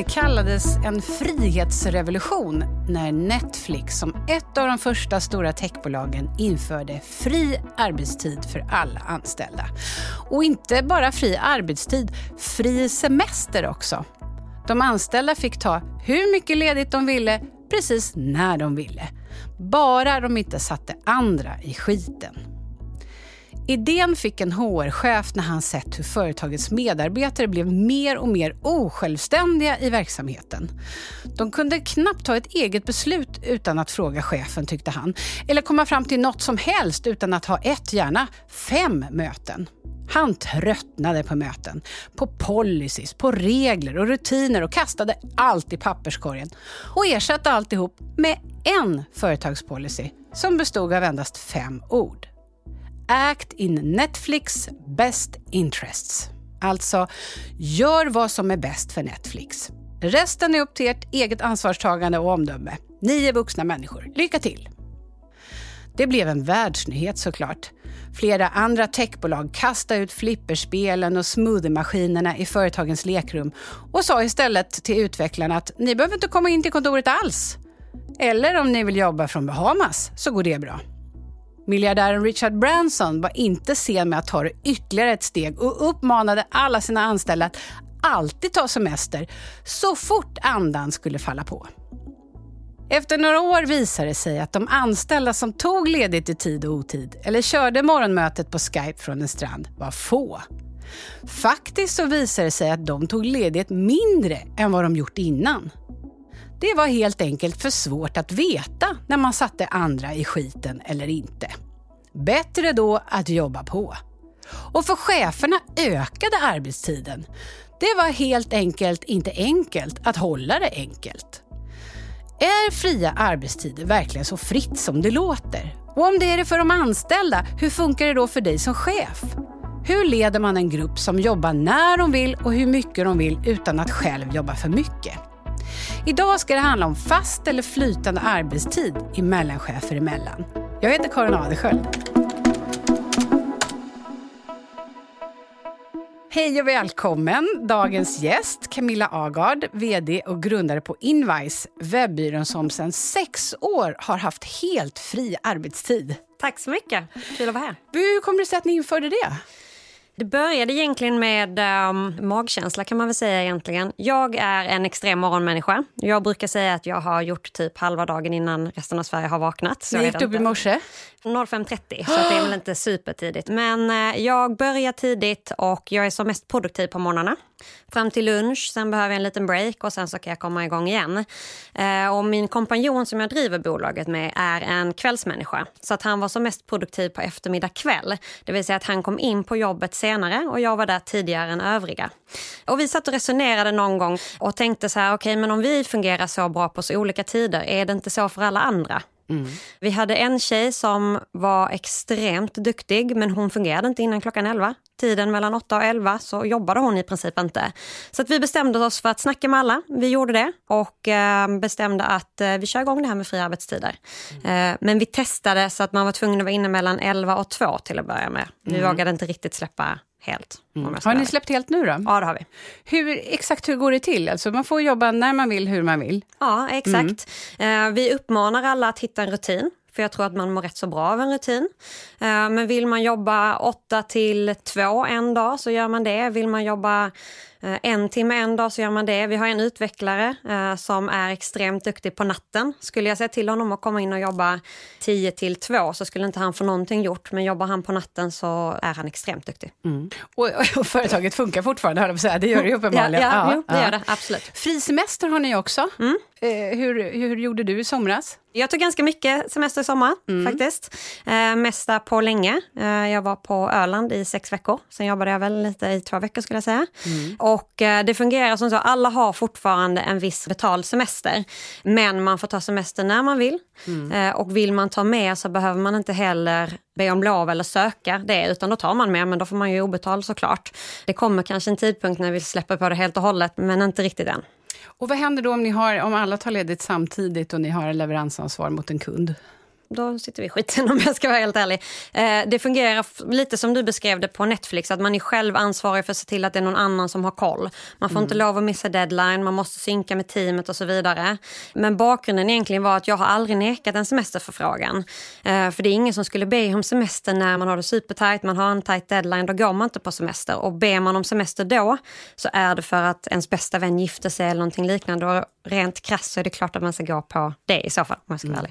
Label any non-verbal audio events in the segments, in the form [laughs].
Det kallades en frihetsrevolution när Netflix som ett av de första stora techbolagen införde fri arbetstid för alla anställda. Och inte bara fri arbetstid, fri semester också. De anställda fick ta hur mycket ledigt de ville, precis när de ville. Bara de inte satte andra i skiten. Idén fick en HR-chef när han sett hur företagets medarbetare blev mer och mer osjälvständiga i verksamheten. De kunde knappt ta ett eget beslut utan att fråga chefen, tyckte han. Eller komma fram till något som helst utan att ha ett, gärna fem möten. Han tröttnade på möten, på policies, på regler och rutiner och kastade allt i papperskorgen och ersatte alltihop med en företagspolicy som bestod av endast fem ord. Act in Netflix best interests. Alltså, gör vad som är bäst för Netflix. Resten är upp till ert eget ansvarstagande och omdöme. Ni är vuxna människor. Lycka till! Det blev en världsnyhet såklart. Flera andra techbolag kastade ut flipperspelen och smoothiemaskinerna i företagens lekrum och sa istället till utvecklarna att ni behöver inte komma in till kontoret alls. Eller om ni vill jobba från Bahamas så går det bra. Miljardären Richard Branson var inte sen med att ta det ytterligare ett steg och uppmanade alla sina anställda att alltid ta semester så fort andan skulle falla på. Efter några år visade det sig att de anställda som tog ledigt i tid och otid eller körde morgonmötet på Skype från en strand var få. Faktiskt så visade det sig att de tog ledigt mindre än vad de gjort innan. Det var helt enkelt för svårt att veta när man satte andra i skiten eller inte. Bättre då att jobba på. Och för cheferna ökade arbetstiden. Det var helt enkelt inte enkelt att hålla det enkelt. Är fria arbetstider verkligen så fritt som det låter? Och om det är det för de anställda, hur funkar det då för dig som chef? Hur leder man en grupp som jobbar när de vill och hur mycket de vill utan att själv jobba för mycket? Idag ska det handla om fast eller flytande arbetstid i mellanchefer emellan. Jag heter Karin Adesköld. Hej och välkommen! Dagens gäst Camilla Agard, VD och grundare på Invice, webbyrån som sedan sex år har haft helt fri arbetstid. Tack så mycket, kul att vara här. Hur kommer det sig att ni införde det? Det började egentligen med um, magkänsla kan man väl säga egentligen. Jag är en extrem morgonmänniska. Jag brukar säga att jag har gjort typ halva dagen innan resten av Sverige har vaknat. Så Ni gick upp i morse? 05.30, så det är väl [gasps] inte supertidigt. Men eh, jag börjar tidigt och jag är som mest produktiv på morgnarna. Fram till lunch, sen behöver jag en liten break och sen så kan jag komma igång igen. Eh, och min kompanjon som jag driver bolaget med är en kvällsmänniska. Så att han var som mest produktiv på eftermiddag kväll. Det vill säga att han kom in på jobbet senare och jag var där tidigare än övriga. Och vi satt och resonerade någon gång och tänkte så här, okej okay, men om vi fungerar så bra på så olika tider, är det inte så för alla andra? Mm. Vi hade en tjej som var extremt duktig men hon fungerade inte innan klockan 11. Tiden mellan 8 och 11 så jobbade hon i princip inte. Så att vi bestämde oss för att snacka med alla. Vi gjorde det och eh, bestämde att eh, vi kör igång det här med fria arbetstider. Mm. Eh, men vi testade så att man var tvungen att vara inne mellan 11 och 2 till att börja med. Vi mm. vågade inte riktigt släppa helt. Mm. Har ni släppt helt nu då? Ja, det har vi. Hur, exakt hur går det till? Alltså man får jobba när man vill, hur man vill? Ja, exakt. Mm. Eh, vi uppmanar alla att hitta en rutin. För jag tror att man mår rätt så bra av en rutin. Eh, men vill man jobba 8 till 2 en dag så gör man det. Vill man jobba en timme en dag så gör man det. Vi har en utvecklare eh, som är extremt duktig på natten. Skulle jag säga till honom att komma in och jobba 10 till 2 så skulle inte han få någonting gjort. Men jobbar han på natten så är han extremt duktig. Mm. Och, och, företaget funkar fortfarande, höll jag säga. Det gör det ju uppenbarligen. Ja, ja, ja, jo, det gör det. Absolut. Fri semester har ni också. Mm. Eh, hur, hur gjorde du i somras? Jag tog ganska mycket semester i sommar mm. faktiskt. Eh, mesta på länge. Eh, jag var på Öland i sex veckor. Sen jobbade jag väl lite i två veckor skulle jag säga. Mm. Och eh, det fungerar som så, alla har fortfarande en viss betald semester. Men man får ta semester när man vill. Mm. Eh, och vill man ta med så behöver man inte heller be om lov eller söka det, utan då tar man med, men då får man ju obetald såklart. Det kommer kanske en tidpunkt när vi släpper på det helt och hållet, men inte riktigt än. Och vad händer då om, ni har, om alla tar ledigt samtidigt och ni har leveransansvar mot en kund? Då sitter vi i skiten [laughs] om jag ska vara helt ärlig. Eh, det fungerar lite som du beskrev det på Netflix, att man är själv ansvarig för att se till att det är någon annan som har koll. Man får mm. inte lov att missa deadline, man måste synka med teamet och så vidare. Men bakgrunden egentligen var att jag har aldrig nekat en semesterförfrågan. Eh, för det är ingen som skulle be om semester när man har det supertajt, man har en tight deadline, då går man inte på semester. Och ber man om semester då så är det för att ens bästa vän gifter sig eller någonting liknande. Rent krasst så är det klart att man ska gå på det i så fall, om jag ska vara mm.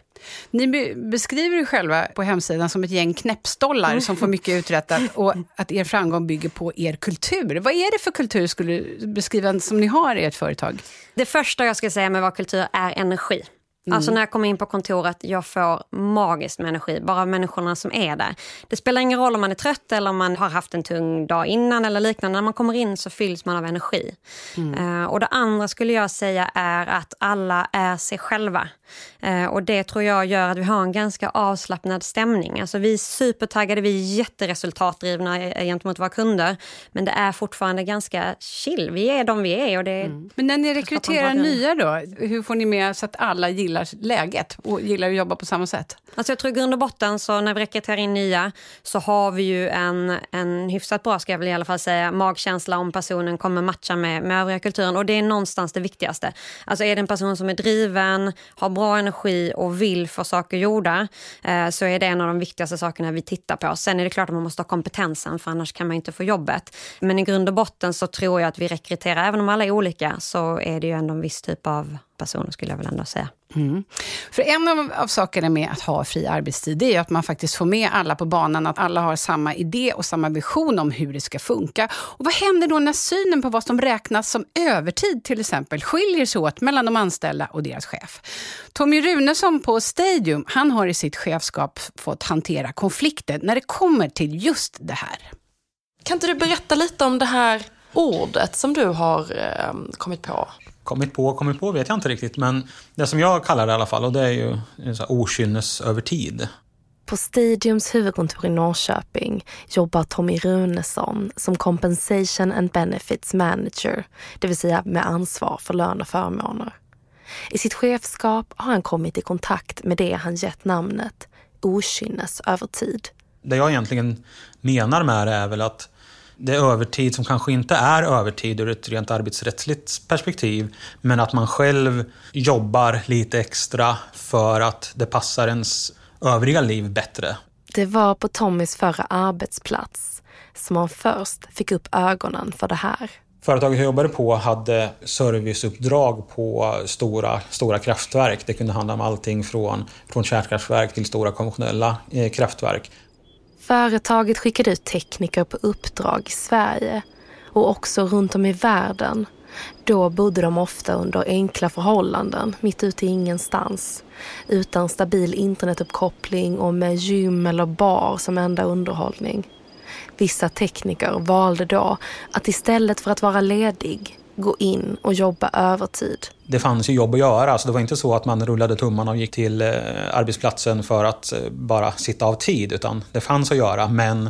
Ni be beskriver er själva på hemsidan som ett gäng knäppstollar mm. som får mycket uträttat [laughs] och att er framgång bygger på er kultur. Vad är det för kultur skulle du beskriva som ni har i ert företag? Det första jag ska säga med vår kultur är energi. Mm. Alltså när jag kommer in på kontoret, jag får magiskt med energi, bara människorna som är där. Det spelar ingen roll om man är trött eller om man har haft en tung dag innan eller liknande. När man kommer in så fylls man av energi. Mm. Uh, och det andra skulle jag säga är att alla är sig själva. Uh, och det tror jag gör att vi har en ganska avslappnad stämning. Alltså vi är supertaggade, vi är jätteresultatdrivna gentemot våra kunder. Men det är fortfarande ganska chill. Vi är de vi är. Och det mm. Men när ni rekryterar nya då, hur får ni med så att alla gillar gillar läget och gillar att jobba på samma sätt? Alltså jag tror i grund och botten så när vi rekryterar in nya så har vi ju en, en hyfsat bra, ska jag väl i alla fall säga, magkänsla om personen kommer matcha med, med övriga kulturen och det är någonstans det viktigaste. Alltså är det en person som är driven, har bra energi och vill få saker gjorda eh, så är det en av de viktigaste sakerna vi tittar på. Sen är det klart att man måste ha kompetensen för annars kan man inte få jobbet. Men i grund och botten så tror jag att vi rekryterar, även om alla är olika, så är det ju ändå en viss typ av personer skulle jag väl ändå säga. Mm. För en av, av sakerna med att ha fri arbetstid, det är att man faktiskt får med alla på banan, att alla har samma idé och samma vision om hur det ska funka. Och vad händer då när synen på vad som räknas som övertid till exempel skiljer sig åt mellan de anställda och deras chef? Tommy Runesson på Stadium, han har i sitt chefskap fått hantera konflikter när det kommer till just det här. Kan inte du berätta lite om det här ordet som du har eh, kommit på? Kommit på kommit på vet jag inte riktigt. Men det som jag kallar det i alla fall, och det är ju okynnes över tid. På Stadiums huvudkontor i Norrköping jobbar Tommy Runesson som Compensation and Benefits Manager, det vill säga med ansvar för lön och förmåner. I sitt chefskap har han kommit i kontakt med det han gett namnet okynnes över tid. Det jag egentligen menar med det är väl att det är övertid som kanske inte är övertid ur ett rent arbetsrättsligt perspektiv. Men att man själv jobbar lite extra för att det passar ens övriga liv bättre. Det var på Tommys förra arbetsplats som han först fick upp ögonen för det här. Företaget jag jobbade på hade serviceuppdrag på stora, stora kraftverk. Det kunde handla om allting från, från kärnkraftverk till stora konventionella eh, kraftverk. Företaget skickade ut tekniker på uppdrag i Sverige och också runt om i världen. Då bodde de ofta under enkla förhållanden, mitt ute i ingenstans. Utan stabil internetuppkoppling och med gym eller bar som enda underhållning. Vissa tekniker valde då att istället för att vara ledig gå in och jobba övertid. Det fanns ju jobb att göra, så det var inte så att man rullade tummarna och gick till eh, arbetsplatsen för att eh, bara sitta av tid, utan det fanns att göra. Men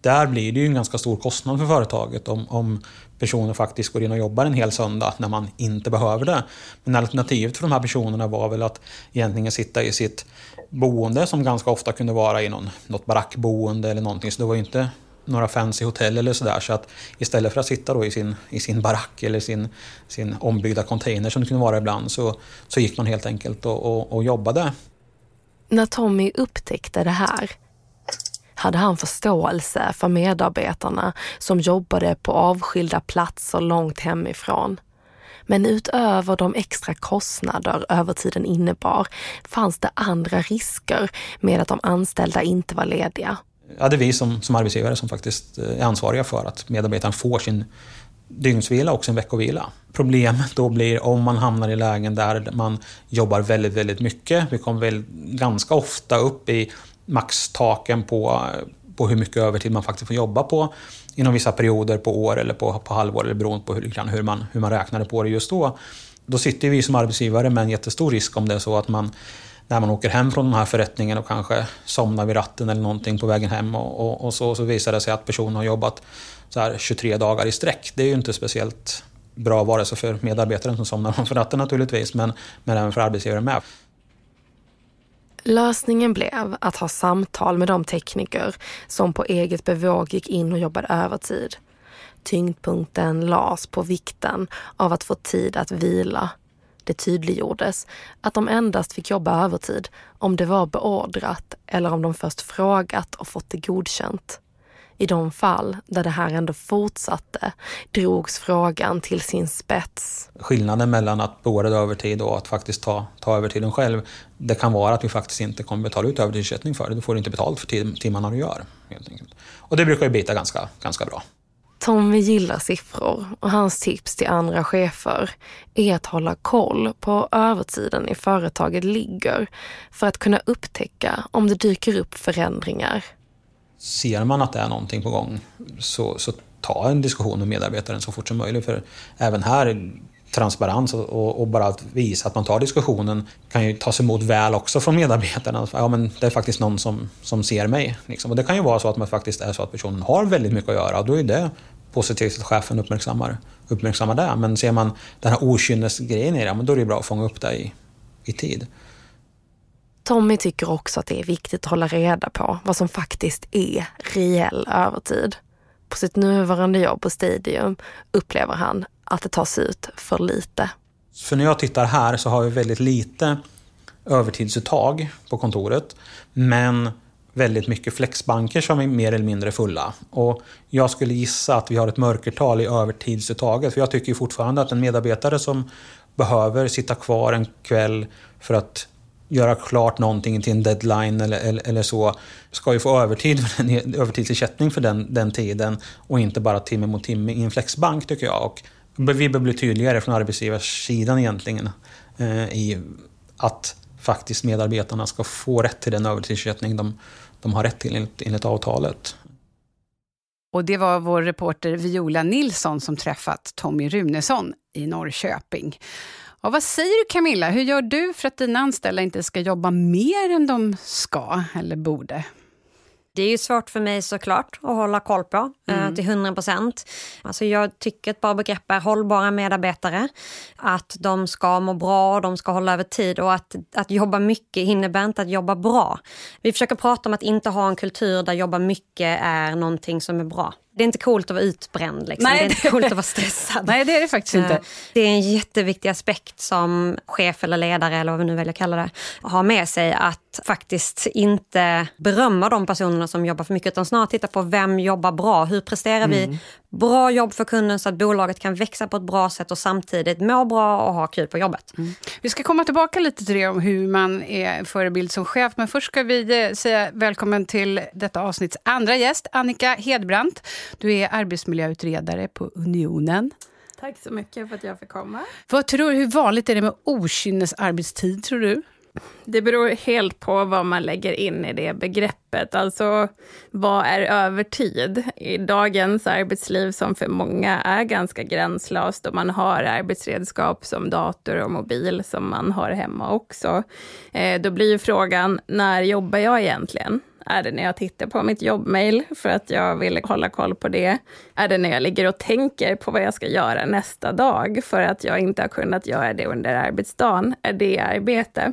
där blir det ju en ganska stor kostnad för företaget om, om personer faktiskt går in och jobbar en hel söndag när man inte behöver det. Men alternativet för de här personerna var väl att egentligen sitta i sitt boende som ganska ofta kunde vara i någon, något barackboende eller någonting. Så det var ju inte några fancy hotell eller sådär. Så att istället för att sitta då i sin, i sin barack eller sin, sin ombyggda container som det kunde vara ibland så, så gick man helt enkelt och, och, och jobbade. När Tommy upptäckte det här hade han förståelse för medarbetarna som jobbade på avskilda platser långt hemifrån. Men utöver de extra kostnader övertiden innebar fanns det andra risker med att de anställda inte var lediga ja, det är vi som, som arbetsgivare som faktiskt eh, är ansvariga för att medarbetaren får sin dygnsvila och sin veckovila. Problemet då blir om man hamnar i lägen där man jobbar väldigt, väldigt mycket. Vi kommer väl ganska ofta upp i maxtaken på, på hur mycket övertid man faktiskt får jobba på inom vissa perioder på år eller på, på halvår eller beroende på hur, hur, man, hur man räknade på det just då. Då sitter vi som arbetsgivare med en jättestor risk om det är så att man när man åker hem från den här förrättningen och kanske somnar vid ratten eller någonting på vägen hem och, och, och så, så visar det sig att personen har jobbat så här 23 dagar i sträck. Det är ju inte speciellt bra vare sig för medarbetaren som somnar [laughs] framför ratten naturligtvis, men, men även för arbetsgivaren med. Lösningen blev att ha samtal med de tekniker som på eget bevåg gick in och jobbade övertid. Tyngdpunkten lades på vikten av att få tid att vila. Det tydliggjordes att de endast fick jobba övertid om det var beordrat eller om de först frågat och fått det godkänt. I de fall där det här ändå fortsatte drogs frågan till sin spets. Skillnaden mellan att beordra övertid och att faktiskt ta, ta övertiden själv, det kan vara att vi faktiskt inte kommer betala ut övertidsersättning för det. Du får inte betalt för timmarna du gör. Helt enkelt. Och det brukar ju bita ganska, ganska bra. Tommy gillar siffror och hans tips till andra chefer är att hålla koll på övertiden i företaget ligger för att kunna upptäcka om det dyker upp förändringar. Ser man att det är någonting på gång så, så ta en diskussion med medarbetaren så fort som möjligt. För även här transparens och, och, bara att visa att man tar diskussionen kan ju tas emot väl också från medarbetarna. Ja, men det är faktiskt någon som, som ser mig. Liksom. Och det kan ju vara så att man faktiskt är så att personen har väldigt mycket att göra och då är det positivt att chefen uppmärksammar, uppmärksammar det. Men ser man den här okynnesgrejen i det, då är det bra att fånga upp det i, i tid. Tommy tycker också att det är viktigt att hålla reda på vad som faktiskt är reell övertid. På sitt nuvarande jobb på Stadium upplever han att det tas ut för lite. För när jag tittar här så har vi väldigt lite övertidsuttag på kontoret. Men väldigt mycket flexbanker som är mer eller mindre fulla. Och jag skulle gissa att vi har ett mörkertal i övertidsuttaget. För jag tycker fortfarande att en medarbetare som behöver sitta kvar en kväll för att göra klart någonting till en deadline eller, eller, eller så, ska ju få övertid, [laughs] övertidsersättning för den, den tiden och inte bara timme mot timme i en flexbank tycker jag. Och vi bör bli tydligare från arbetsgivarsidan egentligen eh, i att faktiskt medarbetarna ska få rätt till den övertidsersättning de, de har rätt till enligt, enligt avtalet. Och det var vår reporter Viola Nilsson som träffat Tommy Runesson i Norrköping. Och vad säger du Camilla, hur gör du för att dina anställda inte ska jobba mer än de ska eller borde? Det är ju svårt för mig såklart att hålla koll på eh, mm. till 100 procent. Alltså jag tycker ett bra begrepp är hållbara medarbetare. Att de ska må bra, de ska hålla över tid och att, att jobba mycket innebär inte att jobba bra. Vi försöker prata om att inte ha en kultur där jobba mycket är någonting som är bra. Det är inte coolt att vara utbränd. Liksom. Nej, det är inte coolt att vara stressad. Nej, det är det faktiskt inte. Det är en jätteviktig aspekt som chef eller ledare, eller vad vi nu väljer att kalla det, har med sig. Att faktiskt inte berömma de personerna som jobbar för mycket, utan snarare titta på vem jobbar bra? Hur presterar mm. vi bra jobb för kunden så att bolaget kan växa på ett bra sätt och samtidigt må bra och ha kul på jobbet. Mm. Vi ska komma tillbaka lite till det om hur man är förebild som chef. Men först ska vi eh, säga välkommen till detta avsnitts andra gäst, Annika Hedbrandt. Du är arbetsmiljöutredare på Unionen. Tack så mycket för att jag fick komma. Vad tror hur vanligt är det med okynnesarbetstid, tror du? Det beror helt på vad man lägger in i det begreppet. Alltså, vad är övertid? I dagens arbetsliv, som för många är ganska gränslöst, och man har arbetsredskap som dator och mobil, som man har hemma också, eh, då blir ju frågan, när jobbar jag egentligen? Är det när jag tittar på mitt jobbmail för att jag vill hålla koll på det? Är det när jag ligger och tänker på vad jag ska göra nästa dag för att jag inte har kunnat göra det under arbetsdagen? Är det arbete?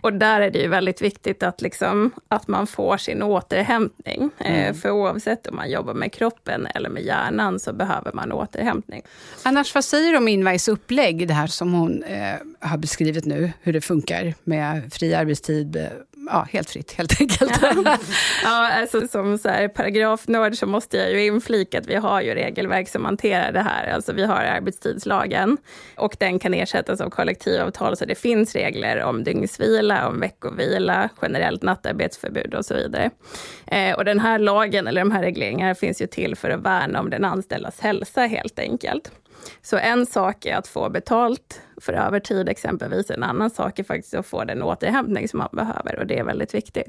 Och där är det ju väldigt viktigt att, liksom, att man får sin återhämtning. Eh, mm. För oavsett om man jobbar med kroppen eller med hjärnan så behöver man återhämtning. Annars, vad säger du om Invice upplägg, det här som hon eh, har beskrivit nu, hur det funkar med fri arbetstid, ja, helt fritt helt enkelt. ja, alltså, som så här, paragrafnörd så måste jag ju inflika att vi har ju regelverk som hanterar det här. Alltså vi har arbetstidslagen och den kan ersättas av kollektivavtal, så det finns regler om dygnsvila, om veckovila, generellt nattarbetsförbud och så vidare. Eh, och den här lagen, eller de här regleringarna, finns ju till för att värna om den anställdas hälsa helt enkelt. Så en sak är att få betalt för övertid exempelvis. En annan sak är faktiskt att få den återhämtning som man behöver och det är väldigt viktigt.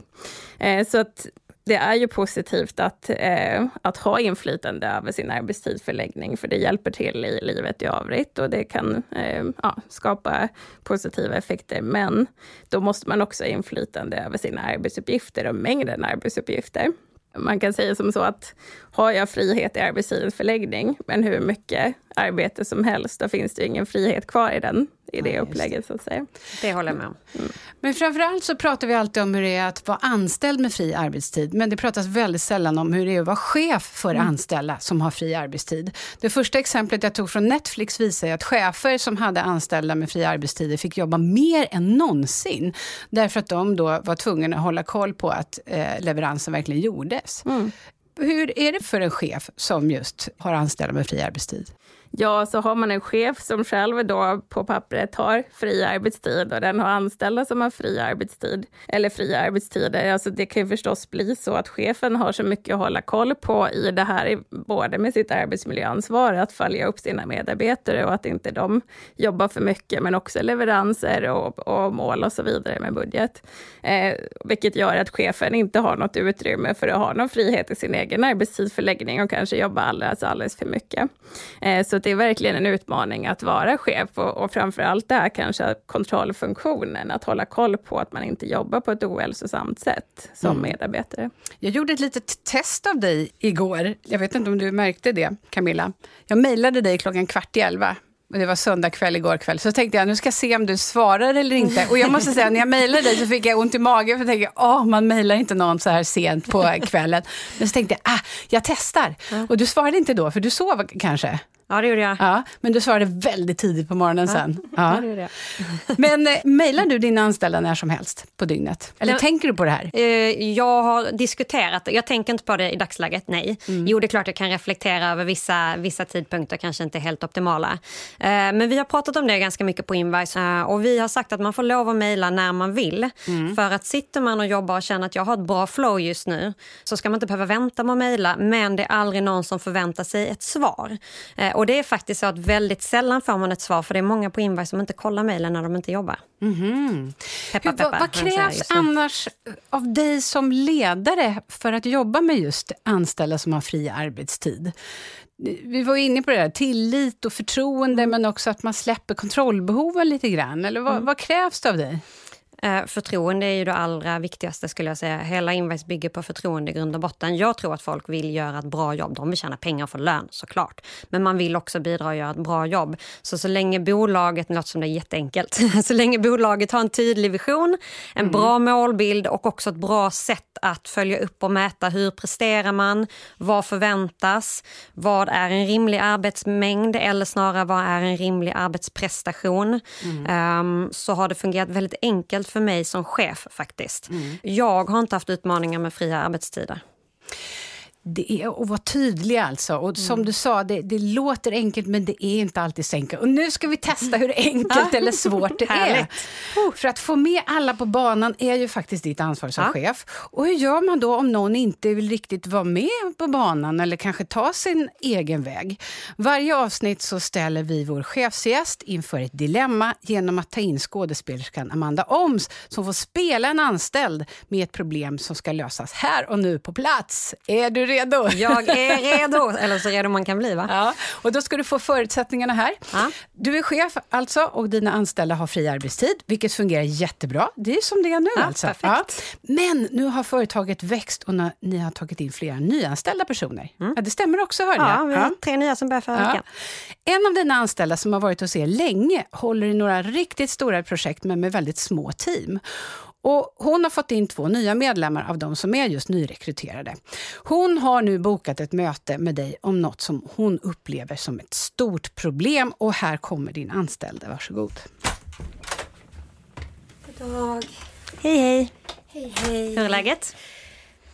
Eh, så att det är ju positivt att, eh, att ha inflytande över sin arbetstidsförläggning, för det hjälper till i livet i övrigt och det kan eh, ja, skapa positiva effekter. Men då måste man också ha inflytande över sina arbetsuppgifter och mängden arbetsuppgifter. Man kan säga som så att har jag frihet i arbetstidens förläggning, men hur mycket arbete som helst, då finns det ingen frihet kvar i den i det upplägget. Så att säga. Det håller jag med om. Mm. Men framförallt så pratar vi alltid om hur det är att vara anställd med fri arbetstid. Men det pratas väldigt sällan om hur det är att vara chef för mm. anställda som har fri arbetstid. Det första exemplet jag tog från Netflix visar att chefer som hade anställda med fri arbetstid fick jobba mer än någonsin. Därför att de då var tvungna att hålla koll på att eh, leveransen verkligen gjordes. Mm. Hur är det för en chef som just har anställda med fri arbetstid? Ja, så har man en chef som själv då på pappret har fri arbetstid och den har anställda som har fri arbetstid, eller fria arbetstider. Alltså det kan ju förstås bli så att chefen har så mycket att hålla koll på i det här, både med sitt arbetsmiljöansvar, att följa upp sina medarbetare och att inte de jobbar för mycket, men också leveranser och, och mål och så vidare med budget. Eh, vilket gör att chefen inte har något utrymme för att ha någon frihet i sin egen arbetstidsförläggning och kanske jobba alldeles, alldeles för mycket. Eh, så det är verkligen en utmaning att vara chef och, och framför allt det här kanske kontrollfunktionen, att hålla koll på att man inte jobbar på ett ohälsosamt sätt som mm. medarbetare. Jag gjorde ett litet test av dig igår. Jag vet inte om du märkte det, Camilla. Jag mejlade dig klockan kvart i elva det var söndag kväll igår kväll, så tänkte jag nu ska jag se om du svarar eller inte. Och jag måste säga, när jag mejlade dig så fick jag ont i magen, för jag tänkte, åh, man mejlar inte någon så här sent på kvällen. Men så tänkte jag, ah, jag testar. Och du svarade inte då, för du sov kanske? Ja, det gjorde jag. Ja, men du svarade väldigt tidigt på morgonen ja. sen. Ja. det gjorde jag. [laughs] men eh, mejlar du dina anställda när som helst på dygnet? Eller ja. tänker du på det här? Eh, jag har diskuterat. Jag tänker inte på det i dagsläget, nej. Mm. Jo, det är klart jag kan reflektera över vissa, vissa tidpunkter, kanske inte helt optimala. Eh, men vi har pratat om det ganska mycket på Invice och vi har sagt att man får lov att mejla när man vill. Mm. För att sitter man och jobbar och känner att jag har ett bra flow just nu så ska man inte behöva vänta med att mejla, men det är aldrig någon som förväntar sig ett svar. Eh, och det är faktiskt så att väldigt sällan får man ett svar för det är många på Invice som inte kollar mejlen när de inte jobbar. Mm -hmm. peppa, peppa, vad, vad krävs annars av dig som ledare för att jobba med just anställda som har fri arbetstid? Vi var inne på det där, tillit och förtroende, mm. men också att man släpper kontrollbehoven lite grann. Eller vad, mm. vad krävs det av dig? Eh, förtroende är ju det allra viktigaste skulle jag säga. Hela Invice bygger på förtroende i grund och botten. Jag tror att folk vill göra ett bra jobb. De vill tjäna pengar och få lön såklart. Men man vill också bidra och göra ett bra jobb. Så så länge bolaget, låter som det är jätteenkelt, [laughs] så länge bolaget har en tydlig vision, en mm. bra målbild och också ett bra sätt att följa upp och mäta hur presterar man, vad förväntas, vad är en rimlig arbetsmängd eller snarare vad är en rimlig arbetsprestation. Mm. Um, så har det fungerat väldigt enkelt för mig som chef faktiskt. Mm. Jag har inte haft utmaningar med fria arbetstider det är att vara tydlig alltså. Och som mm. du sa, det, det, låter enkelt men det är inte alltid så enkelt. Och nu ska vi testa hur enkelt eller [laughs] svårt det är. För att få med alla på banan är ju faktiskt ditt ansvar som ja. chef. Och hur gör man då om någon inte vill riktigt vara med på banan eller kanske ta sin egen väg? Varje avsnitt så ställer vi vår chefsgäst inför ett dilemma genom att ta in skådespelerskan Amanda Oms som får spela en anställd med ett problem som ska lösas här och nu på plats. Är du redo? Redo? Jag är [laughs] redo, eller så redo man kan bli. Va? Ja, och då ska du få förutsättningarna här. Ja. Du är chef alltså och dina anställda har fri arbetstid, vilket fungerar jättebra. Det är som det är nu ja, alltså. Ja. Men nu har företaget växt och ni har tagit in flera nyanställda personer. Mm. Ja, det stämmer också hörde jag. Ja, vi har tre nya som börjar förra veckan. En av dina anställda som har varit hos er länge håller i några riktigt stora projekt men med väldigt små team. Och hon har fått in två nya medlemmar av de som är just nyrekryterade. Hon har nu bokat ett möte med dig om något som hon upplever som ett stort problem. Och här kommer din anställda. Varsågod. God dag. Hej, hej. Hej, hej. Hur är läget?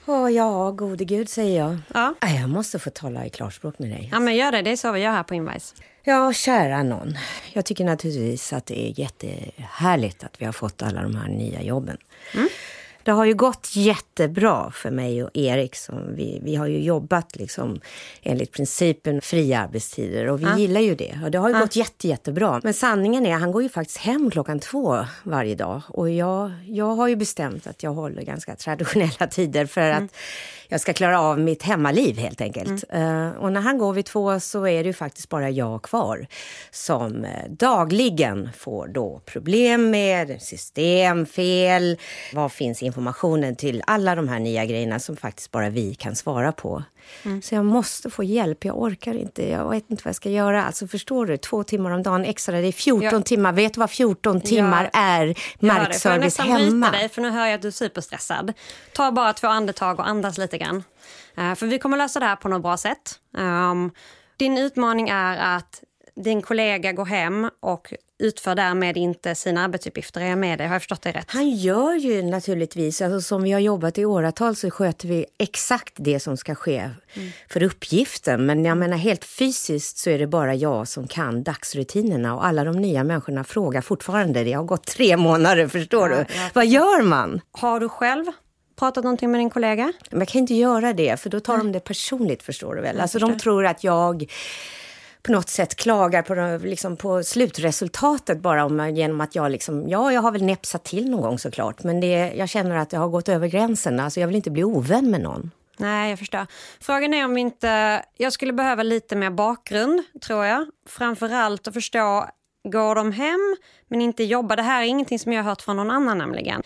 Åh, ja, gode gud, säger jag. Ja. Jag måste få tala i klarspråk med dig. Ja, men gör det. Det är så vi gör här på Invice. Ja, kära någon. Jag tycker naturligtvis att det är jättehärligt att vi har fått alla de här nya jobben. Mm. Det har ju gått jättebra för mig och Erik. Som vi, vi har ju jobbat liksom enligt principen fria arbetstider och vi ja. gillar ju det. Och det har ju ja. gått jätte, jättebra. Men sanningen är, han går ju faktiskt hem klockan två varje dag. Och jag, jag har ju bestämt att jag håller ganska traditionella tider för mm. att jag ska klara av mitt hemmaliv helt enkelt. Mm. Uh, och när han går vid två så är det ju faktiskt bara jag kvar som uh, dagligen får då problem med systemfel, vad finns informationen till alla de här nya grejerna som faktiskt bara vi kan svara på. Mm. Så jag måste få hjälp, jag orkar inte, jag vet inte vad jag ska göra. Alltså förstår du, två timmar om dagen extra, det är 14 ja. timmar. Vet du vad 14 timmar ja. är markservice hemma? Jag nästan dig, för nu hör jag att du är superstressad. Ta bara två andetag och andas lite grann. Uh, för vi kommer lösa det här på något bra sätt. Um, din utmaning är att din kollega går hem och utför därmed inte sina arbetsuppgifter. Är jag med dig? Har jag förstått dig rätt? Han gör ju naturligtvis, alltså som vi har jobbat i åratal så sköter vi exakt det som ska ske mm. för uppgiften. Men jag menar helt fysiskt så är det bara jag som kan dagsrutinerna och alla de nya människorna frågar fortfarande. Det har gått tre månader, förstår ja, du? Vad gör man? Har du själv pratat någonting med din kollega? Men jag kan inte göra det, för då tar mm. de det personligt, förstår du väl? Alltså de tror att jag på något sätt klagar på, liksom, på slutresultatet bara om, genom att jag liksom, ja, jag har väl näpsat till någon gång såklart, men det, jag känner att jag har gått över gränsen. Alltså jag vill inte bli ovän med någon. Nej, jag förstår. Frågan är om inte... Jag skulle behöva lite mer bakgrund, tror jag. Framförallt att förstå, går de hem men inte jobbar? Det här är ingenting som jag har hört från någon annan nämligen.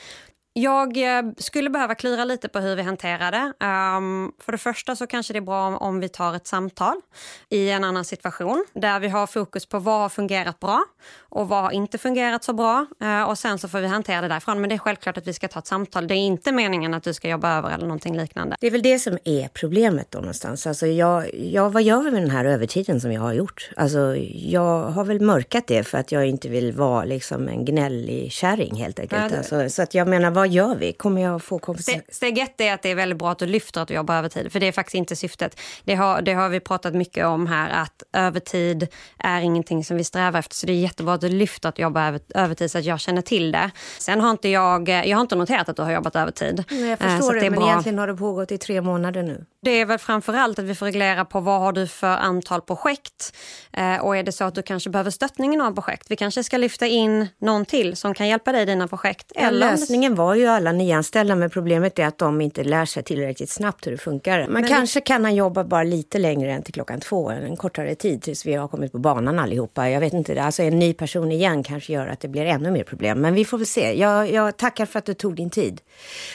Jag eh, skulle behöva klura lite på hur vi hanterar det. Um, för det första så kanske det är bra om, om vi tar ett samtal i en annan situation där vi har fokus på vad har fungerat bra och vad har inte fungerat så bra. Uh, och sen så får vi hantera det därifrån. Men det är självklart att vi ska ta ett samtal. Det är inte meningen att du ska jobba över eller någonting liknande. Det är väl det som är problemet då någonstans. Alltså jag, jag, vad gör vi med den här övertiden som jag har gjort? Alltså jag har väl mörkat det för att jag inte vill vara liksom en gnällig kärring helt enkelt. Ja, det... alltså, så att jag menar, vad gör vi? Kommer jag få kompensation? Steg ett är att det är väldigt bra att du lyfter att du jobbar övertid. För det är faktiskt inte syftet. Det har, det har vi pratat mycket om här. Att övertid är ingenting som vi strävar efter. Så det är jättebra att du lyfter att du jobbar över, övertid så att jag känner till det. Sen har inte jag, jag har inte noterat att du har jobbat övertid. Nej, jag eh, förstår det, det men bra. egentligen har det pågått i tre månader nu. Det är väl framför allt att vi får reglera på vad har du för antal projekt. Eh, och är det så att du kanske behöver stöttningen av projekt. Vi kanske ska lyfta in någon till som kan hjälpa dig i dina projekt. Ja, lösningen var ju alla nyanställda men problemet är att de inte lär sig tillräckligt snabbt hur det funkar. Men, men kanske kan han jobba bara lite längre än till klockan två, en kortare tid tills vi har kommit på banan allihopa. Jag vet inte, alltså en ny person igen kanske gör att det blir ännu mer problem. Men vi får väl se. Jag, jag tackar för att du tog din tid.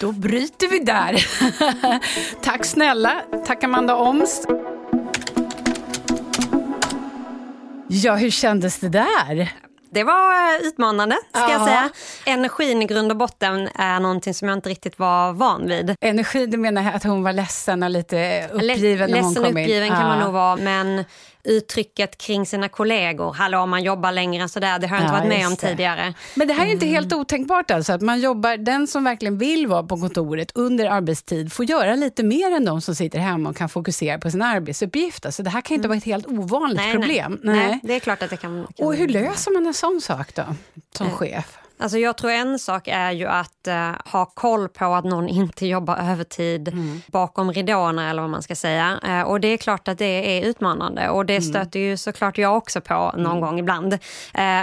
Då bryter vi där. [laughs] Tack snälla. Tack Amanda Omst. Ja, hur kändes det där? Det var utmanande, ska ja. jag säga. Energin i grund och botten är någonting som jag inte riktigt var van vid. Energi, du menar att hon var ledsen och lite uppgiven när hon kom in? Ledsen uppgiven kan ja. man nog vara, men uttrycket kring sina kollegor. Hallå, man jobbar längre så där. Det har jag inte ja, varit med om tidigare. Men det här är inte mm. helt otänkbart alltså, att man jobbar, den som verkligen vill vara på kontoret under arbetstid får göra lite mer än de som sitter hemma och kan fokusera på sin arbetsuppgift. Alltså, det här kan inte mm. vara ett helt ovanligt nej, problem. Nej. nej. det är klart att det kan, kan... Och hur löser man en sån sak då, som äh. chef? Alltså jag tror en sak är ju att uh, ha koll på att någon [laughs] inte jobbar övertid mm. bakom ridåerna eller vad man ska säga. Uh, och det är klart att det är utmanande och det mm. stöter ju såklart jag också på någon mm. gång ibland. Uh,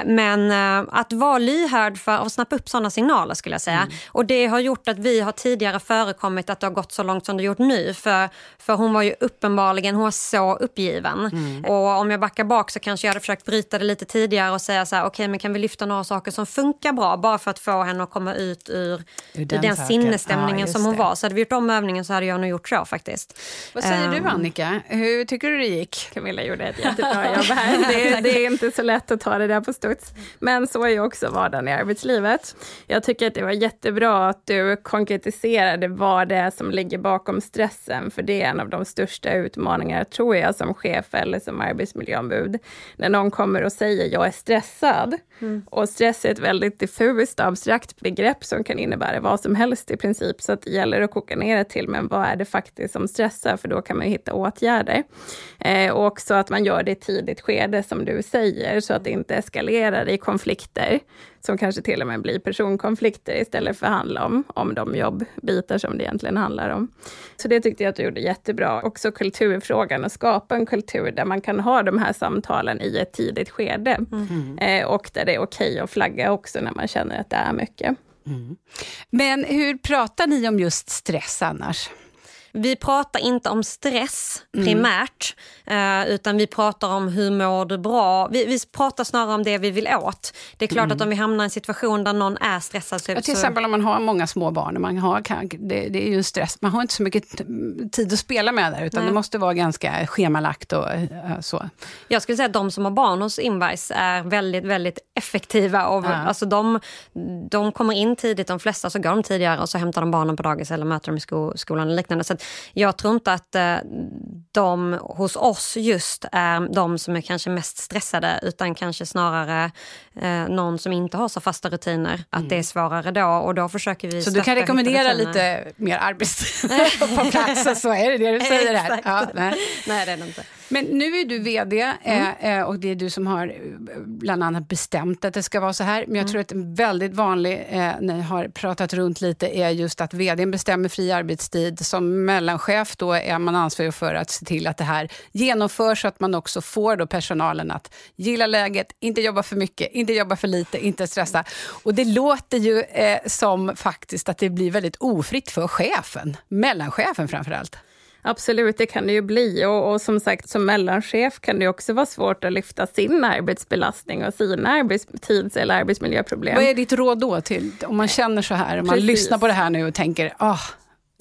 men att vara lyhörd för att snappa upp sådana signaler skulle jag säga. Mm. Och det har gjort att vi har tidigare förekommit att det har gått så långt som det gjort nu. För, för hon var ju uppenbarligen hon var så uppgiven. Mm. Och om jag backar bak så kanske jag hade försökt bryta det lite tidigare och säga så här, okej okay, men kan vi lyfta några saker som funkar bra bara för att få henne att komma ut ur, ur den, den sinnesstämningen ja, som hon det. var. Så hade vi gjort om övningen så hade jag nog gjort så faktiskt. Vad säger um, du ehm. Annika? Hur tycker du det gick? Camilla gjorde ett jättebra jobb här. [laughs] Det, det, är inte så lätt att ta det där på studs. Men så är ju också vardagen i arbetslivet. Jag tycker att det var jättebra att du konkretiserade vad det är som ligger bakom stressen, för det är en av de största utmaningarna, tror jag, som chef eller som arbetsmiljöombud. När någon kommer och säger jag är stressad. Mm. Och stress är ett väldigt diffust, abstrakt begrepp som kan innebära vad som helst i princip. Så att det gäller att koka ner det till, men vad är det faktiskt som stressar? För då kan man hitta åtgärder. Eh, och också att man gör det i tidigt skede, som du säger, så att det inte eskalerar i konflikter som kanske till och med blir personkonflikter istället för att handla om, om de jobbbitar som det egentligen handlar om. Så det tyckte jag att du gjorde jättebra. Också kulturfrågan, att skapa en kultur där man kan ha de här samtalen i ett tidigt skede. Mm. Eh, och där det är okej okay att flagga också när man känner att det är mycket. Mm. Men hur pratar ni om just stress annars? Vi pratar inte om stress primärt, mm. utan vi pratar om hur mår du bra. Vi, vi pratar snarare om det vi vill åt. Det är klart mm. att om vi hamnar i en situation där någon är stressad... Så, ja, till exempel om man har många små barn, man har, det, det är ju en stress. Man har inte så mycket tid att spela med där, utan Nej. det måste vara ganska schemalagt och uh, så. Jag skulle säga att de som har barn hos Invice är väldigt, väldigt effektiva. Och, ja. alltså de, de kommer in tidigt, de flesta så går de tidigare och så hämtar de barnen på dagis eller möter dem i sko skolan och liknande. Så jag tror inte att eh, de hos oss just är de som är kanske mest stressade utan kanske snarare eh, någon som inte har så fasta rutiner. Att mm. det är svårare då och då försöker vi Så du kan rekommendera lite mer arbetstid [laughs] [laughs] på plats? Så är det det du säger här? [laughs] Ja, nej. nej, det är det inte. Men nu är du vd mm. eh, och det är du som har eh, bland annat bestämt att det ska vara så här. Men jag mm. tror att en väldigt vanlig, eh, ni har pratat runt lite, är just att vd bestämmer fri arbetstid. Som mellanchef då är man ansvarig för att se till att det här genomförs så att man också får då personalen att gilla läget, inte jobba för mycket, inte jobba för lite, inte stressa. Och det låter ju eh, som faktiskt att det blir väldigt ofritt för chefen, mellanchefen framför allt. Absolut, det kan det ju bli. Och, och, som sagt, som mellanchef kan det också vara svårt att lyfta sin arbetsbelastning och sina arbetstids eller arbetsmiljöproblem. Vad är ditt råd då till, om man känner så här, om man lyssnar på det här nu och tänker, ah,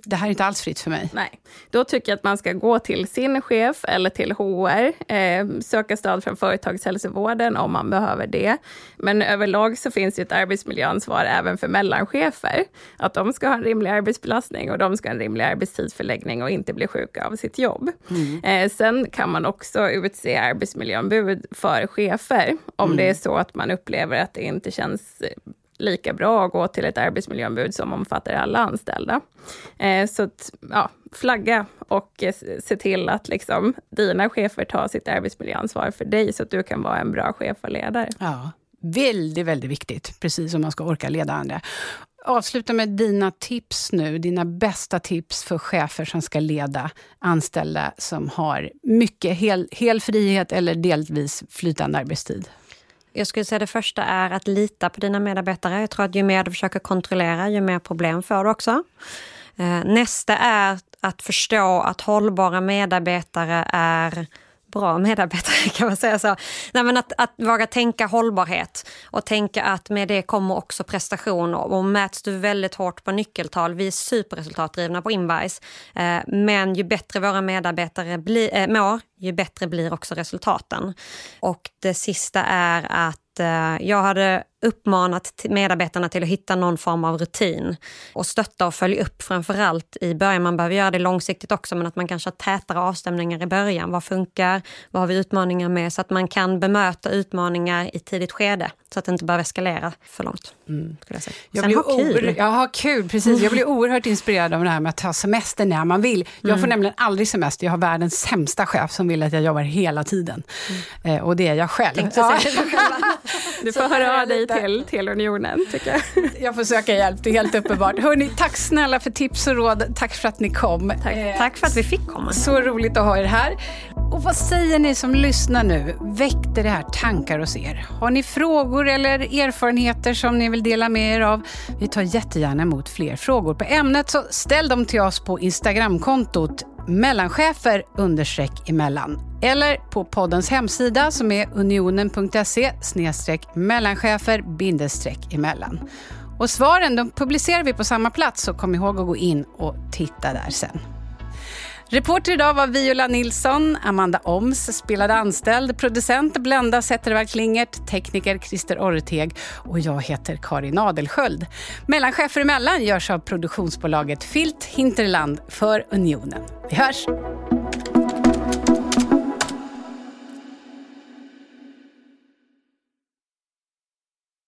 det här är inte alls fritt för mig. Nej, då tycker jag att man ska gå till sin chef eller till HR, eh, söka stöd från företagshälsovården om man behöver det. Men överlag så finns det ett arbetsmiljöansvar även för mellanchefer. Att de ska ha en rimlig arbetsbelastning och de ska ha en rimlig arbetstidsförläggning och inte bli sjuka av sitt jobb. Mm. Eh, sen kan man också utse arbetsmiljöombud för chefer om mm. det är så att man upplever att det inte känns lika bra att gå till ett arbetsmiljöombud som omfattar alla anställda. Eh, så att, ja, flagga och eh, se till att liksom, dina chefer tar sitt arbetsmiljöansvar för dig, så att du kan vara en bra chef och ledare. Ja, väldigt, väldigt viktigt, precis som man ska orka leda andra. Avsluta med dina tips nu, dina bästa tips för chefer som ska leda anställda som har mycket hel, hel frihet eller delvis flytande arbetstid. Jag skulle säga det första är att lita på dina medarbetare. Jag tror att ju mer du försöker kontrollera, ju mer problem får du också. Eh, nästa är att förstå att hållbara medarbetare är bra medarbetare, [laughs] kan man säga så. Nej, men att, att våga tänka hållbarhet och tänka att med det kommer också prestation. Och mäts du väldigt hårt på nyckeltal, vi är superresultatdrivna på Invice, eh, men ju bättre våra medarbetare bli, eh, mår, ju bättre blir också resultaten. Och det sista är att eh, jag hade uppmanat medarbetarna till att hitta någon form av rutin och stötta och följa upp framförallt i början. Man behöver göra det långsiktigt också, men att man kanske har tätare avstämningar i början. Vad funkar? Vad har vi utmaningar med? Så att man kan bemöta utmaningar i tidigt skede så att det inte behöver eskalera för långt. Mm. jag säga. Jag blir ha kul. Ja, ha kul, precis. Jag blir oerhört inspirerad av det här med att ta semester när man vill. Jag får mm. nämligen aldrig semester. Jag har världens sämsta chef som vill att jag jobbar hela tiden. Mm. Eh, och det är jag själv. Ja. [laughs] du får höra av dig till, till Unionen, tycker jag. [laughs] jag får söka hjälp, det är helt uppenbart. Hörrni, tack snälla för tips och råd. Tack för att ni kom. Tack, eh, tack för att vi fick komma. Så roligt att ha er här. Och vad säger ni som lyssnar nu? Väckte det här tankar hos er? Har ni frågor eller erfarenheter som ni vill dela med er av? Vi tar jättegärna emot fler frågor på ämnet, så ställ dem till oss på Instagramkontot mellanchefer understreck emellan eller på poddens hemsida som är unionen.se mellanchefer bindestreck emellan. Och svaren de publicerar vi på samma plats, så kom ihåg att gå in och titta där sen. Reporter idag var Viola Nilsson, Amanda Oms spelade anställd, producent Blenda Zettervall Klingert, tekniker Christer Orreteg och jag heter Karin Adelsköld. Mellanchefer emellan görs av produktionsbolaget Filt Hinterland för Unionen. Vi hörs!